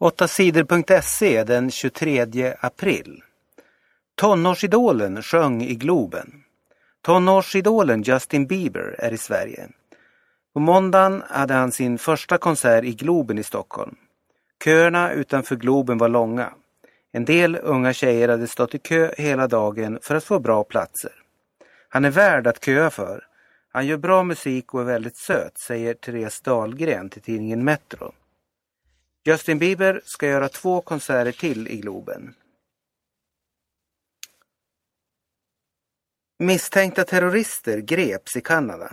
8sidor.se den 23 april. Tonårsidolen sjöng i Globen. Tonårsidolen Justin Bieber är i Sverige. På måndagen hade han sin första konsert i Globen i Stockholm. Köerna utanför Globen var långa. En del unga tjejer hade stått i kö hela dagen för att få bra platser. Han är värd att köa för. Han gör bra musik och är väldigt söt, säger Therese Dahlgren till tidningen Metro. Justin Bieber ska göra två konserter till i Globen. Misstänkta terrorister greps i Kanada.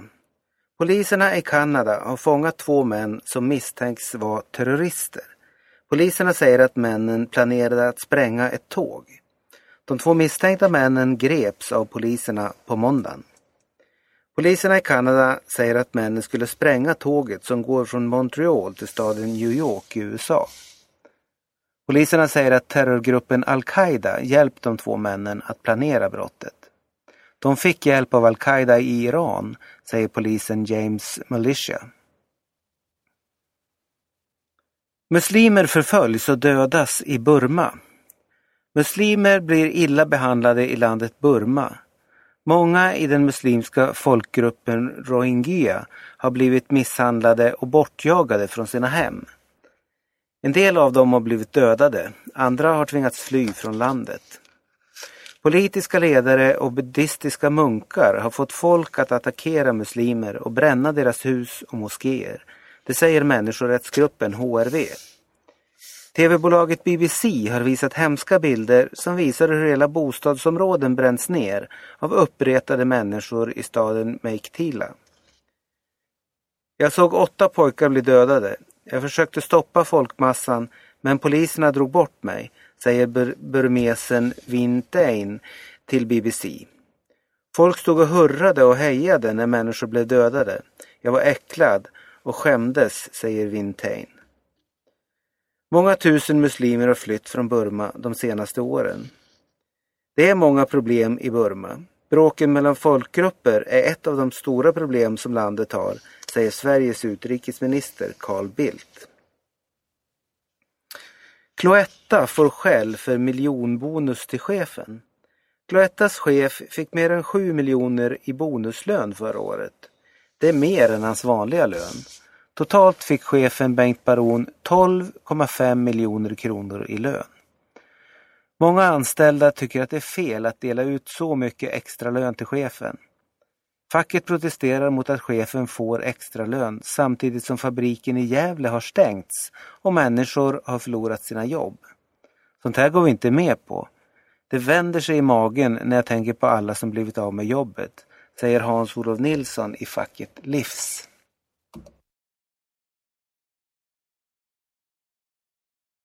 Poliserna i Kanada har fångat två män som misstänks vara terrorister. Poliserna säger att männen planerade att spränga ett tåg. De två misstänkta männen greps av poliserna på måndagen. Poliserna i Kanada säger att männen skulle spränga tåget som går från Montreal till staden New York i USA. Poliserna säger att terrorgruppen Al-Qaida hjälpt de två männen att planera brottet. De fick hjälp av Al-Qaida i Iran, säger polisen James Militia. Muslimer förföljs och dödas i Burma. Muslimer blir illa behandlade i landet Burma. Många i den muslimska folkgruppen rohingya har blivit misshandlade och bortjagade från sina hem. En del av dem har blivit dödade, andra har tvingats fly från landet. Politiska ledare och buddhistiska munkar har fått folk att attackera muslimer och bränna deras hus och moskéer. Det säger människorättsgruppen HRV. TV-bolaget BBC har visat hemska bilder som visar hur hela bostadsområden bränns ner av uppretade människor i staden Meiktila. Jag såg åtta pojkar bli dödade. Jag försökte stoppa folkmassan men poliserna drog bort mig, säger bur burmesen Vintain till BBC. Folk stod och hurrade och hejade när människor blev dödade. Jag var äcklad och skämdes, säger Vintain. Många tusen muslimer har flytt från Burma de senaste åren. Det är många problem i Burma. Bråken mellan folkgrupper är ett av de stora problem som landet har, säger Sveriges utrikesminister Carl Bildt. Cloetta får skäll för miljonbonus till chefen. Cloettas chef fick mer än 7 miljoner i bonuslön förra året. Det är mer än hans vanliga lön. Totalt fick chefen Bengt Baron 12,5 miljoner kronor i lön. Många anställda tycker att det är fel att dela ut så mycket extra lön till chefen. Facket protesterar mot att chefen får extra lön samtidigt som fabriken i Gävle har stängts och människor har förlorat sina jobb. Sånt här går vi inte med på. Det vänder sig i magen när jag tänker på alla som blivit av med jobbet, säger Hans-Olof Nilsson i facket Livs.